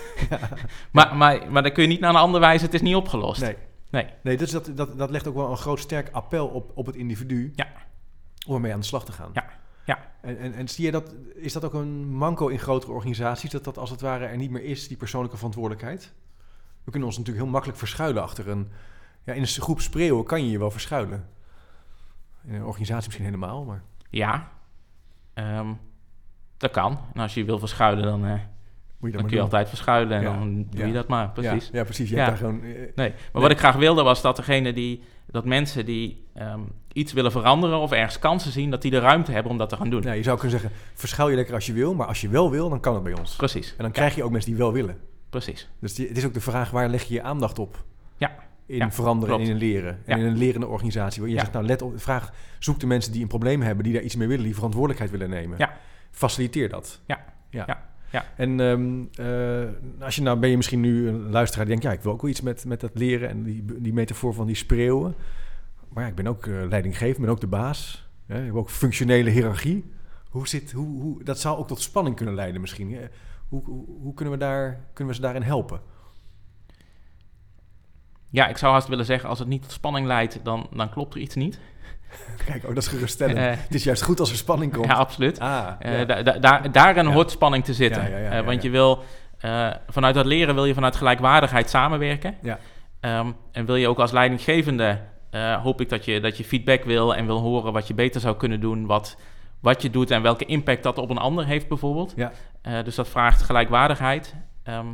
maar, maar, maar dan kun je niet naar een andere wijze, het is niet opgelost. Nee. Nee. Nee, dus dat, dat, dat legt ook wel een groot sterk appel op, op het individu. Ja. Om ermee aan de slag te gaan. Ja. Ja. En, en, en zie je dat, is dat ook een manco in grotere organisaties? Dat dat als het ware er niet meer is, die persoonlijke verantwoordelijkheid? We kunnen ons natuurlijk heel makkelijk verschuilen achter een... Ja, in een groep spreeuwen kan je je wel verschuilen. In een organisatie misschien helemaal, maar... Ja, Ehm, dat kan. En als je wil verschuilen, dan, eh, Moet je dan kun je doen. altijd verschuilen en Ja, dan doe ja. je dat maar, precies. Ja, ja precies. Je Ja. hebt daar gewoon... eh, Nee, maar Nee. wat ik graag wilde was dat degene die, dat mensen die ehm, iets willen veranderen of ergens kansen zien, dat die de ruimte hebben om dat te gaan doen. nou, je zou kunnen zeggen, verschuil je lekker als je wil, maar als je wel wil, dan kan het bij ons. Precies, En dan krijg je ook mensen die wel willen. precies. Dus die- het is ook de vraag, waar leg je je aandacht op? Ja. In Ja, veranderen en in leren. En Ja. in een lerende organisatie. Waar je Ja. zegt, nou let op, vraag, zoek de mensen die een probleem hebben, die daar iets mee willen, die verantwoordelijkheid willen nemen. Ja. Faciliteer dat. Ja. ja. Ja. En ehm, eh, als je nou ben je misschien nu een luisteraar die denkt, ja, ik wil ook wel iets met, met dat leren en die, die metafoor van die spreeuwen. Maar ja, ik ben ook eh, leidinggevend, ben ook de baas. Hè, ik heb ook functionele hiërarchie. Hoe zit, hoe, hoe, dat zou ook tot spanning kunnen leiden misschien. hè? Hoe, hoe, hoe kunnen, we daar, kunnen we ze daarin helpen? Ja, ik zou haast willen zeggen, als het niet tot spanning leidt, dan, dan klopt er iets niet. Kijk, oh, dat is geruststellend. Eh, het is juist goed als er spanning komt. ja, absoluut. Ah, Eh, ja. da- da- daar, daarin hoort spanning te zitten. Eh, want je wil vanuit dat leren wil je vanuit gelijkwaardigheid samenwerken. Ja. Ehm, en wil je ook als leidinggevende, hoop ik dat je, dat je feedback wil en wil horen wat je beter zou kunnen doen, wat, wat je doet en welke impact dat op een ander heeft bijvoorbeeld. Ja. Dus dat vraagt gelijkwaardigheid. Ehm,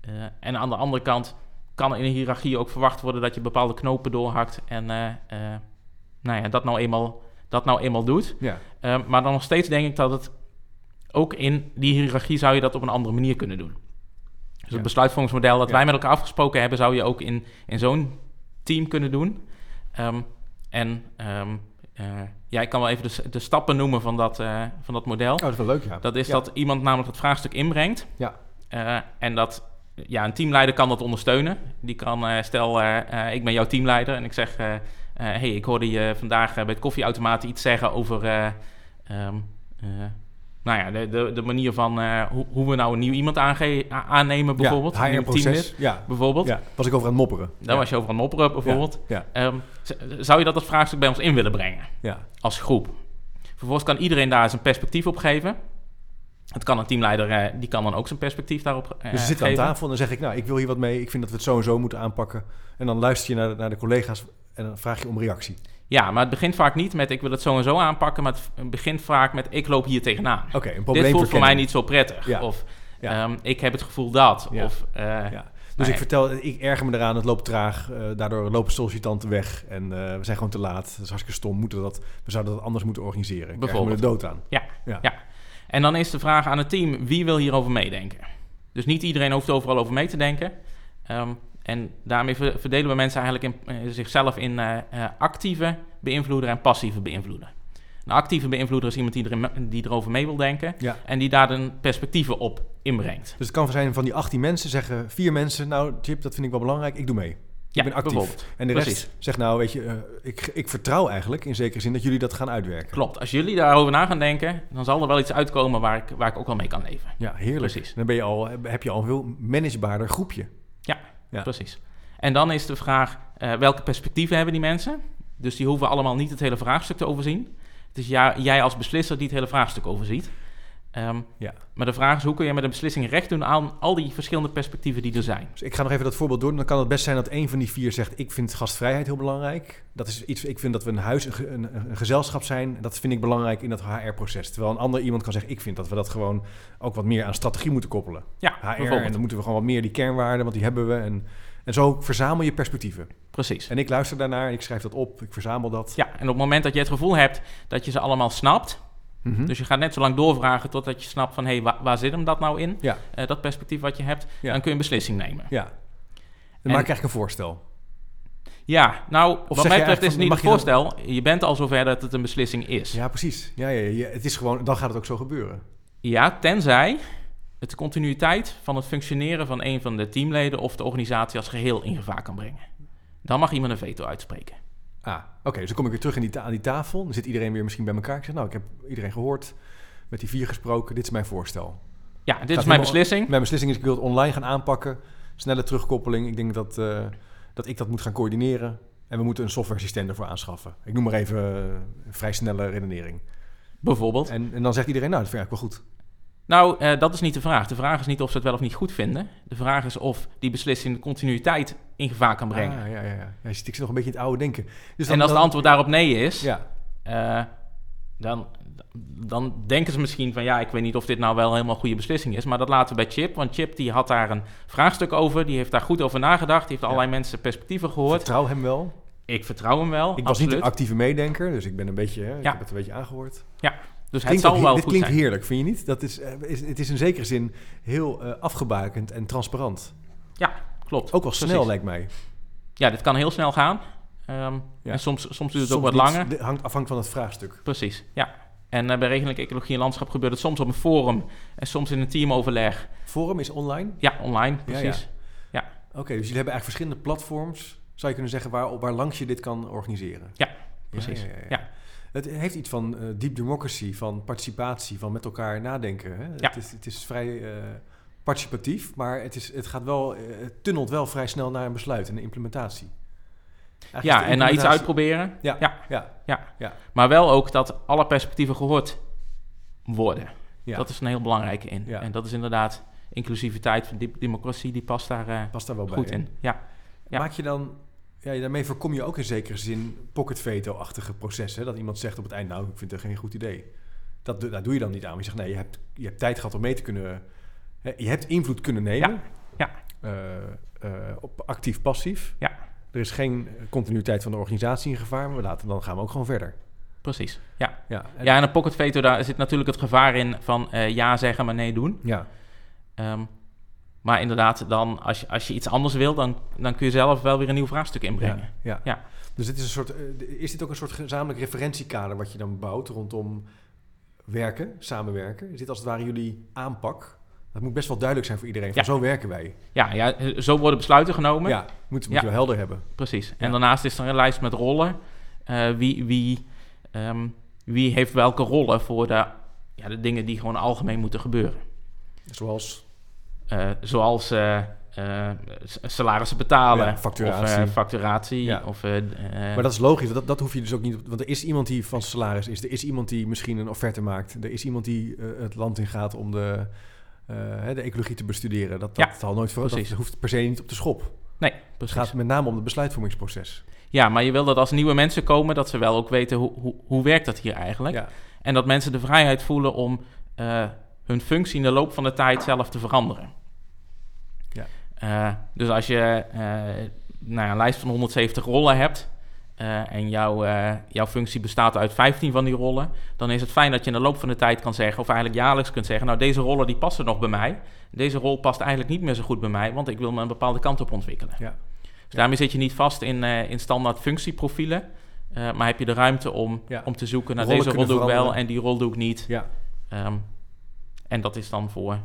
eh, en aan de andere kant kan in een hiërarchie ook verwacht worden dat je bepaalde knopen doorhakt en nou ja, dat, nou eenmaal, dat nou eenmaal doet. ja. Ehm, maar dan nog steeds denk ik dat het ook in die hiërarchie zou je dat op een andere manier kunnen doen. Dus Ja. het besluitvormingsmodel dat Ja. wij met elkaar afgesproken hebben, zou je ook in, in zo'n team kunnen doen. Ehm, en ehm, eh, ja, ik kan wel even de, de stappen noemen van dat, eh, van dat model. Oh, dat is wel leuk, ja. Dat is Ja. dat iemand namelijk het vraagstuk inbrengt. Ja. Eh, en dat ja, een teamleider kan dat ondersteunen. Die kan, stel, ik ben jouw teamleider en ik zeg... eh, hey, ik hoorde je vandaag eh, bij het koffieautomaat iets zeggen over... eh, ehm, eh, nou ja, de, de, de manier van hoe, hoe we nou een nieuw iemand aange- aannemen bijvoorbeeld. Ja, een teamlid, HR-proces. Ja, bijvoorbeeld. ja, was ik over aan het mopperen. Daar was je over aan het mopperen bijvoorbeeld. Ja, Ehm, zou je dat als vraagstuk bij ons in willen brengen? ja. als groep. Vervolgens kan iedereen daar zijn perspectief op geven. Het kan een teamleider, die kan dan ook zijn perspectief daarop eh Dus we zitten aan geven. tafel en dan zeg ik, nou, ik wil hier wat mee. Ik vind dat we het zo en zo moeten aanpakken. En dan luister je naar naar de collega's en dan vraag je om reactie. Ja, maar het begint vaak niet met ik wil het zo en zo aanpakken, maar het begint vaak met ik loop hier tegenaan. Oké, een probleem Dit voelt voor mij niet zo prettig. Ja. Of Ja. ehm, ik heb het gevoel dat. Ja. Of, eh, Ja. nou Dus ja, ik vertel, ik erger me eraan, het loopt traag. eh, daardoor lopen sollicitanten weg en eh, we zijn gewoon te laat. Dat is hartstikke stom. Moeten we, dat, we zouden dat anders moeten organiseren. Ik erger me Bijvoorbeeld. de dood aan. Ja, ja. ja. En dan is de vraag aan het team, wie wil hierover meedenken? Dus niet iedereen hoeft overal over mee te denken. Ehm, en daarmee ver- verdelen we mensen eigenlijk in, eh, zichzelf in eh, eh, actieve beïnvloeder en passieve beïnvloeder. Een actieve beïnvloeder is iemand die, er, die erover mee wil denken Ja. en die daar dan perspectieven op inbrengt. Dus het kan zijn van die 18 mensen zeggen vier mensen, nou Chip, dat vind ik wel belangrijk, ik doe mee. Ja, ik ben actief. En de Precies. rest zegt nou, weet je, ik, ik vertrouw eigenlijk in zekere zin dat jullie dat gaan uitwerken. Klopt. Als jullie daarover na gaan denken, dan zal er wel iets uitkomen waar ik, waar ik ook wel mee kan leven. Ja, heerlijk. Precies. Dan ben je al, heb je al een veel managebaarder groepje. Precies. En dan is de vraag, eh, welke perspectieven hebben die mensen? Dus die hoeven allemaal niet het hele vraagstuk te overzien. Het is ja, jij als beslisser die het hele vraagstuk overziet. Ehm, Ja. Maar de vraag is, hoe kun je met een beslissing recht doen aan al die verschillende perspectieven die er zijn? Dus ik ga nog even dat voorbeeld doen. Dan kan het best zijn dat een van die vier zegt: Ik vind gastvrijheid heel belangrijk. Dat is iets. Ik vind dat we een huis, een, een, een gezelschap zijn. Dat vind ik belangrijk in dat HR-proces. Terwijl een ander iemand kan zeggen: Ik vind dat we dat gewoon ook wat meer aan strategie moeten koppelen. Ja, HR. En dan moeten we gewoon wat meer die kernwaarden, want die hebben we. En, en zo verzamel je perspectieven. Precies. En ik luister daarnaar, ik schrijf dat op, ik verzamel dat. Ja, en op het moment dat je het gevoel hebt dat je ze allemaal snapt... Mhm. dus je gaat net zo lang doorvragen totdat je snapt van... hé, hey, waar, waar zit hem dat nou in? Ja. Eh, dat perspectief wat je hebt, Ja. dan kun je een beslissing nemen. ja. Dan En- maak ik eigenlijk een voorstel. Ja, nou, wat mij betreft is het niet een dan- voorstel. Je bent al zover dat het een beslissing is. Ja, precies. Ja, ja, ja. Het is gewoon, dan gaat het ook zo gebeuren. Ja, tenzij het de continuïteit van het functioneren van een van de teamleden of de organisatie als geheel in gevaar kan brengen. Dan mag iemand een veto uitspreken. Ah, oké. dus dan kom ik weer terug in die ta- aan die tafel. Dan zit iedereen weer misschien bij elkaar. Ik zeg, nou, ik heb iedereen gehoord. Met die vier gesproken. Dit is mijn voorstel. Ja, dit Gaat is mijn beslissing. Mijn beslissing is, ik wil het online gaan aanpakken. Snelle terugkoppeling. Ik denk dat, eh, dat ik dat moet gaan coördineren. En we moeten een software systeem ervoor aanschaffen. Ik noem maar even eh, een vrij snelle redenering. Bijvoorbeeld. En, en dan zegt iedereen, nou, dat vind ik wel goed. Nou, eh, dat is niet de vraag. De vraag is niet of ze het wel of niet goed vinden. De vraag is of die beslissing de continuïteit in gevaar kan brengen. Ah, ja, ja, ja. ja. je zit- Ik zit nog een beetje in het oude denken. Dus en als het antwoord daarop nee is, Ja, eh, dan, dan denken ze misschien van ja, ik weet niet of dit nou wel helemaal goede beslissing is. Maar dat laten we bij Chip. Want Chip die had daar een vraagstuk over. Die heeft daar goed over nagedacht. Die heeft Ja. allerlei mensen perspectieven gehoord. vertrouw hem wel. Ik vertrouw hem wel. Ik was absoluut. niet een actieve meedenker, dus ik ben een beetje, hè, ik Ja. heb het een beetje aangehoord. Dus het Klinkt zal wel dit goed klinkt zijn. heerlijk, vind je niet? Dat is, eh, is, het is in zekere zin heel eh, afgebakend en transparant. Klopt. Ook wel snel, Precies. lijkt mij. Ja, dit kan heel snel gaan. Ehm, Ja. En soms, soms duurt het Soms ook wat langer. Dit hangt afhangt van het vraagstuk. Precies, ja. En eh, bij regelelijke ecologie en landschap gebeurt het soms op een forum en soms in een teamoverleg. Forum is online. Ja, online, Ja, precies. Oké, dus jullie hebben eigenlijk verschillende platforms, zou je kunnen zeggen, waar, waar langs je dit kan organiseren. Ja, precies. Ja. Het heeft iets van eh deep democracy, van participatie, van met elkaar nadenken. Hè? Ja. Het, is, het is vrij eh, participatief, maar het, is, het gaat wel, eh, het tunnelt wel vrij snel naar een besluit en een implementatie. Eigenlijk Ja, en naar iets uitproberen. Ja, Ja. ja, Ja. Ja. Maar wel ook dat alle perspectieven gehoord worden. ja. Dat is een heel belangrijke in. Ja. En dat is inderdaad inclusiviteit van democratie, die past daar eh, past daar wel goed bij. in. Ja. Maak je dan, ja, daarmee voorkom je ook in zekere zin pocket veto-achtige processen. Dat iemand zegt op het eind, nou, ik vind het geen goed idee. Dat, daar doe je dan niet aan. Maar je zegt, nee, je hebt, je hebt tijd gehad om mee te kunnen... Hè, je hebt invloed kunnen nemen. Ja, Eh, eh, op actief-passief. Ja. Er is geen continuïteit van de organisatie in gevaar. Maar we laten, dan gaan we ook gewoon verder. Precies. Ja. Ja, en- ja, en een pocket veto, daar zit natuurlijk het gevaar in van eh, ja zeggen, maar nee doen. ja. Ehm, maar inderdaad, dan, als, je, als je iets anders wil, dan, dan kun je zelf wel weer een nieuw vraagstuk inbrengen. Ja, ja. Dus dit is, een soort, eh, is dit ook een soort gezamenlijk referentiekader wat je dan bouwt rondom werken, samenwerken? Is dit als het ware jullie aanpak Dat moet best wel duidelijk zijn voor iedereen. Van Ja. Zo werken wij. Ja, ja, zo worden besluiten genomen. Ja, moet, moet Ja. je wel helder hebben. Precies. En Ja. daarnaast is er een lijst met rollen. Eh, wie, wie, ehm, wie heeft welke rollen voor de, ja, de dingen die gewoon algemeen moeten gebeuren. Zoals zoals eh, eh, salarissen betalen. Ja, facturatie. Of eh, facturatie. Ja. Of, eh, d- eh, Maar dat is logisch, dat, dat hoef je dus ook niet... Want er is iemand die van salaris is. Er is iemand die misschien een offerte maakt. Er is iemand die eh, het land in gaat om de, eh, de ecologie te bestuderen. Dat, dat Ja, zal nooit voor, dat hoeft per se niet op de schop. nee, Het precies. gaat met name om het besluitvormingsproces. Ja, maar je wil dat als nieuwe mensen komen, dat ze wel ook weten hoe, hoe, hoe werkt dat hier eigenlijk. Ja, En dat mensen de vrijheid voelen om eh, hun functie in de loop van de tijd zelf te veranderen. Ja. Eh, dus als je eh, nou een lijst van 170 rollen hebt eh, en jouw, jouw functie bestaat uit 15 van die rollen, dan is het fijn dat je in de loop van de tijd kan zeggen, of eigenlijk jaarlijks kunt zeggen, nou deze rollen die passen nog bij mij. Deze rol past eigenlijk niet meer zo goed bij mij, want ik wil me een bepaalde kant op ontwikkelen. ja. Dus daarmee zit je niet vast in, in standaard functieprofielen. maar heb je de ruimte om, Ja. om te zoeken naar Rollen deze rol doe ik wel en die rol doe ik niet. ja. Ehm, en dat is dan voor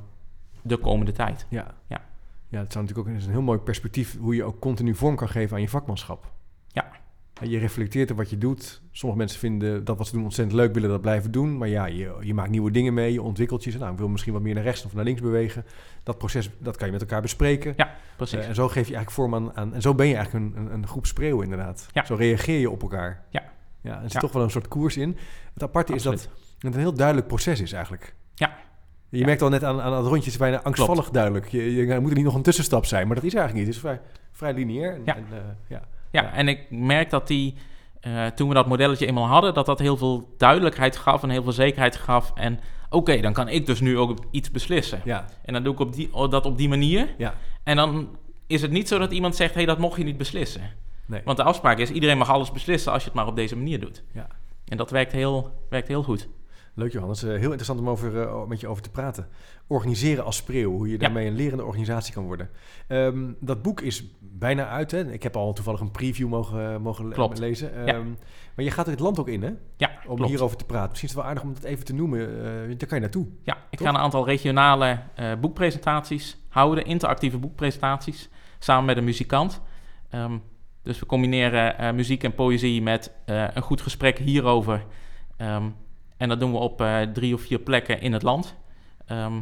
de komende tijd. Ja. Ja. ja, het zou natuurlijk ook een heel mooi perspectief hoe je ook continu vorm kan geven aan je vakmanschap. Ja. Je reflecteert op wat je doet. Sommige mensen vinden dat wat ze doen ontzettend leuk, willen dat blijven doen. Maar ja, je, je maakt nieuwe dingen mee, je ontwikkelt je. Nou, ik wil misschien wat meer naar rechts of naar links bewegen. Dat proces, dat kan je met elkaar bespreken. Ja, precies. Eh, en zo geef je eigenlijk vorm aan, aan... En zo ben je eigenlijk een, een, een groep spreeuwen inderdaad. Ja. Zo reageer je op elkaar. Ja. Ja, er zit Ja. toch wel een soort koers in. Het aparte is dat het een heel duidelijk proces is eigenlijk. Ja. Je Ja. merkt al net aan, aan het rondje, is bijna angstvallig duidelijk. Je, je, moet er niet nog een tussenstap zijn, maar dat is eigenlijk niet. Het is vrij, vrij lineair. En, Ja. en, eh, ja. Ja, en ik merk dat die, eh, toen we dat modelletje eenmaal hadden, dat dat heel veel duidelijkheid gaf en heel veel zekerheid gaf. En oké, dan kan ik dus nu ook iets beslissen. Ja. En dan doe ik op die, oh, dat op die manier. Ja. En dan is het niet zo dat iemand zegt, hé, hey, dat mocht je niet beslissen. Nee. Want de afspraak is, iedereen mag alles beslissen als je het maar op deze manier doet. Ja. En dat werkt heel, werkt heel goed. Leuk Johannes, Eh, heel interessant om over, eh, met je over te praten. Organiseren als spreeuw, hoe je daarmee een lerende organisatie kan worden. Ehm, dat boek is bijna uit. Hè? Ik heb al toevallig een preview mogen, mogen le- Klopt. lezen. Ja. Ehm, Maar je gaat het land ook in, hè? Ja, Om klopt. hierover te praten. Misschien is het wel aardig om het even te noemen. Eh, daar kan je naartoe. Ja, ik ga een aantal regionale eh, boekpresentaties houden, interactieve boekpresentaties, samen met een muzikant. Ehm, dus we combineren eh, muziek en poëzie met eh, een goed gesprek hierover. En dat doen we op eh, drie of vier plekken in het land, Ehm,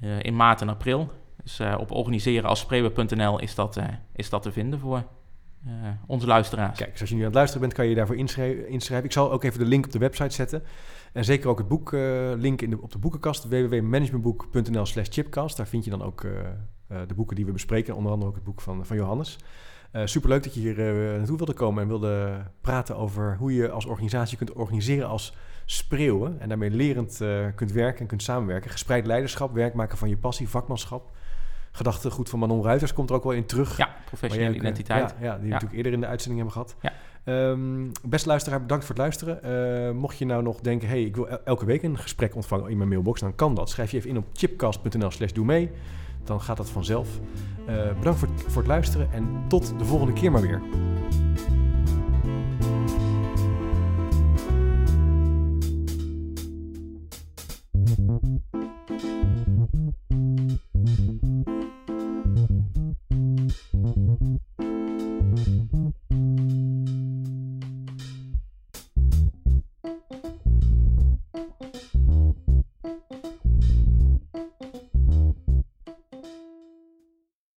eh, in maart en april. Dus eh, op organiseren als spreeuwen.nl is, dat, is dat te vinden voor onze luisteraars. Kijk, dus als je nu aan het luisteren bent, kan je je daarvoor inschrijven. Ik zal ook even de link op de website zetten. En zeker ook het boek, link in de, op de boekenkast, www.managementboek.nl slash chipcast. Daar vind je dan ook de boeken die we bespreken, onder andere ook het boek van, van Johannes. Superleuk dat je hier naartoe wilde komen en wilde praten over hoe je als organisatie kunt organiseren als spreeuwen. En daarmee lerend eh, kunt werken en kunt samenwerken. Gespreid leiderschap, werk maken van je passie, vakmanschap. Gedachtegoed van Manon Ruiters komt er ook wel in terug. Ja, professionele ook, eh, identiteit. Ja, ja, die we Ja. natuurlijk eerder in de uitzending hebben gehad. Ja. Ehm, beste luisteraar, bedankt voor het luisteren. Eh, mocht je nou nog denken, hey, ik wil el- elke week een gesprek ontvangen in mijn mailbox, dan kan dat. Schrijf je even in op chipcast.nl slash doe mee. Dan gaat dat vanzelf. Bedankt voor, voor het luisteren en tot de volgende keer maar weer.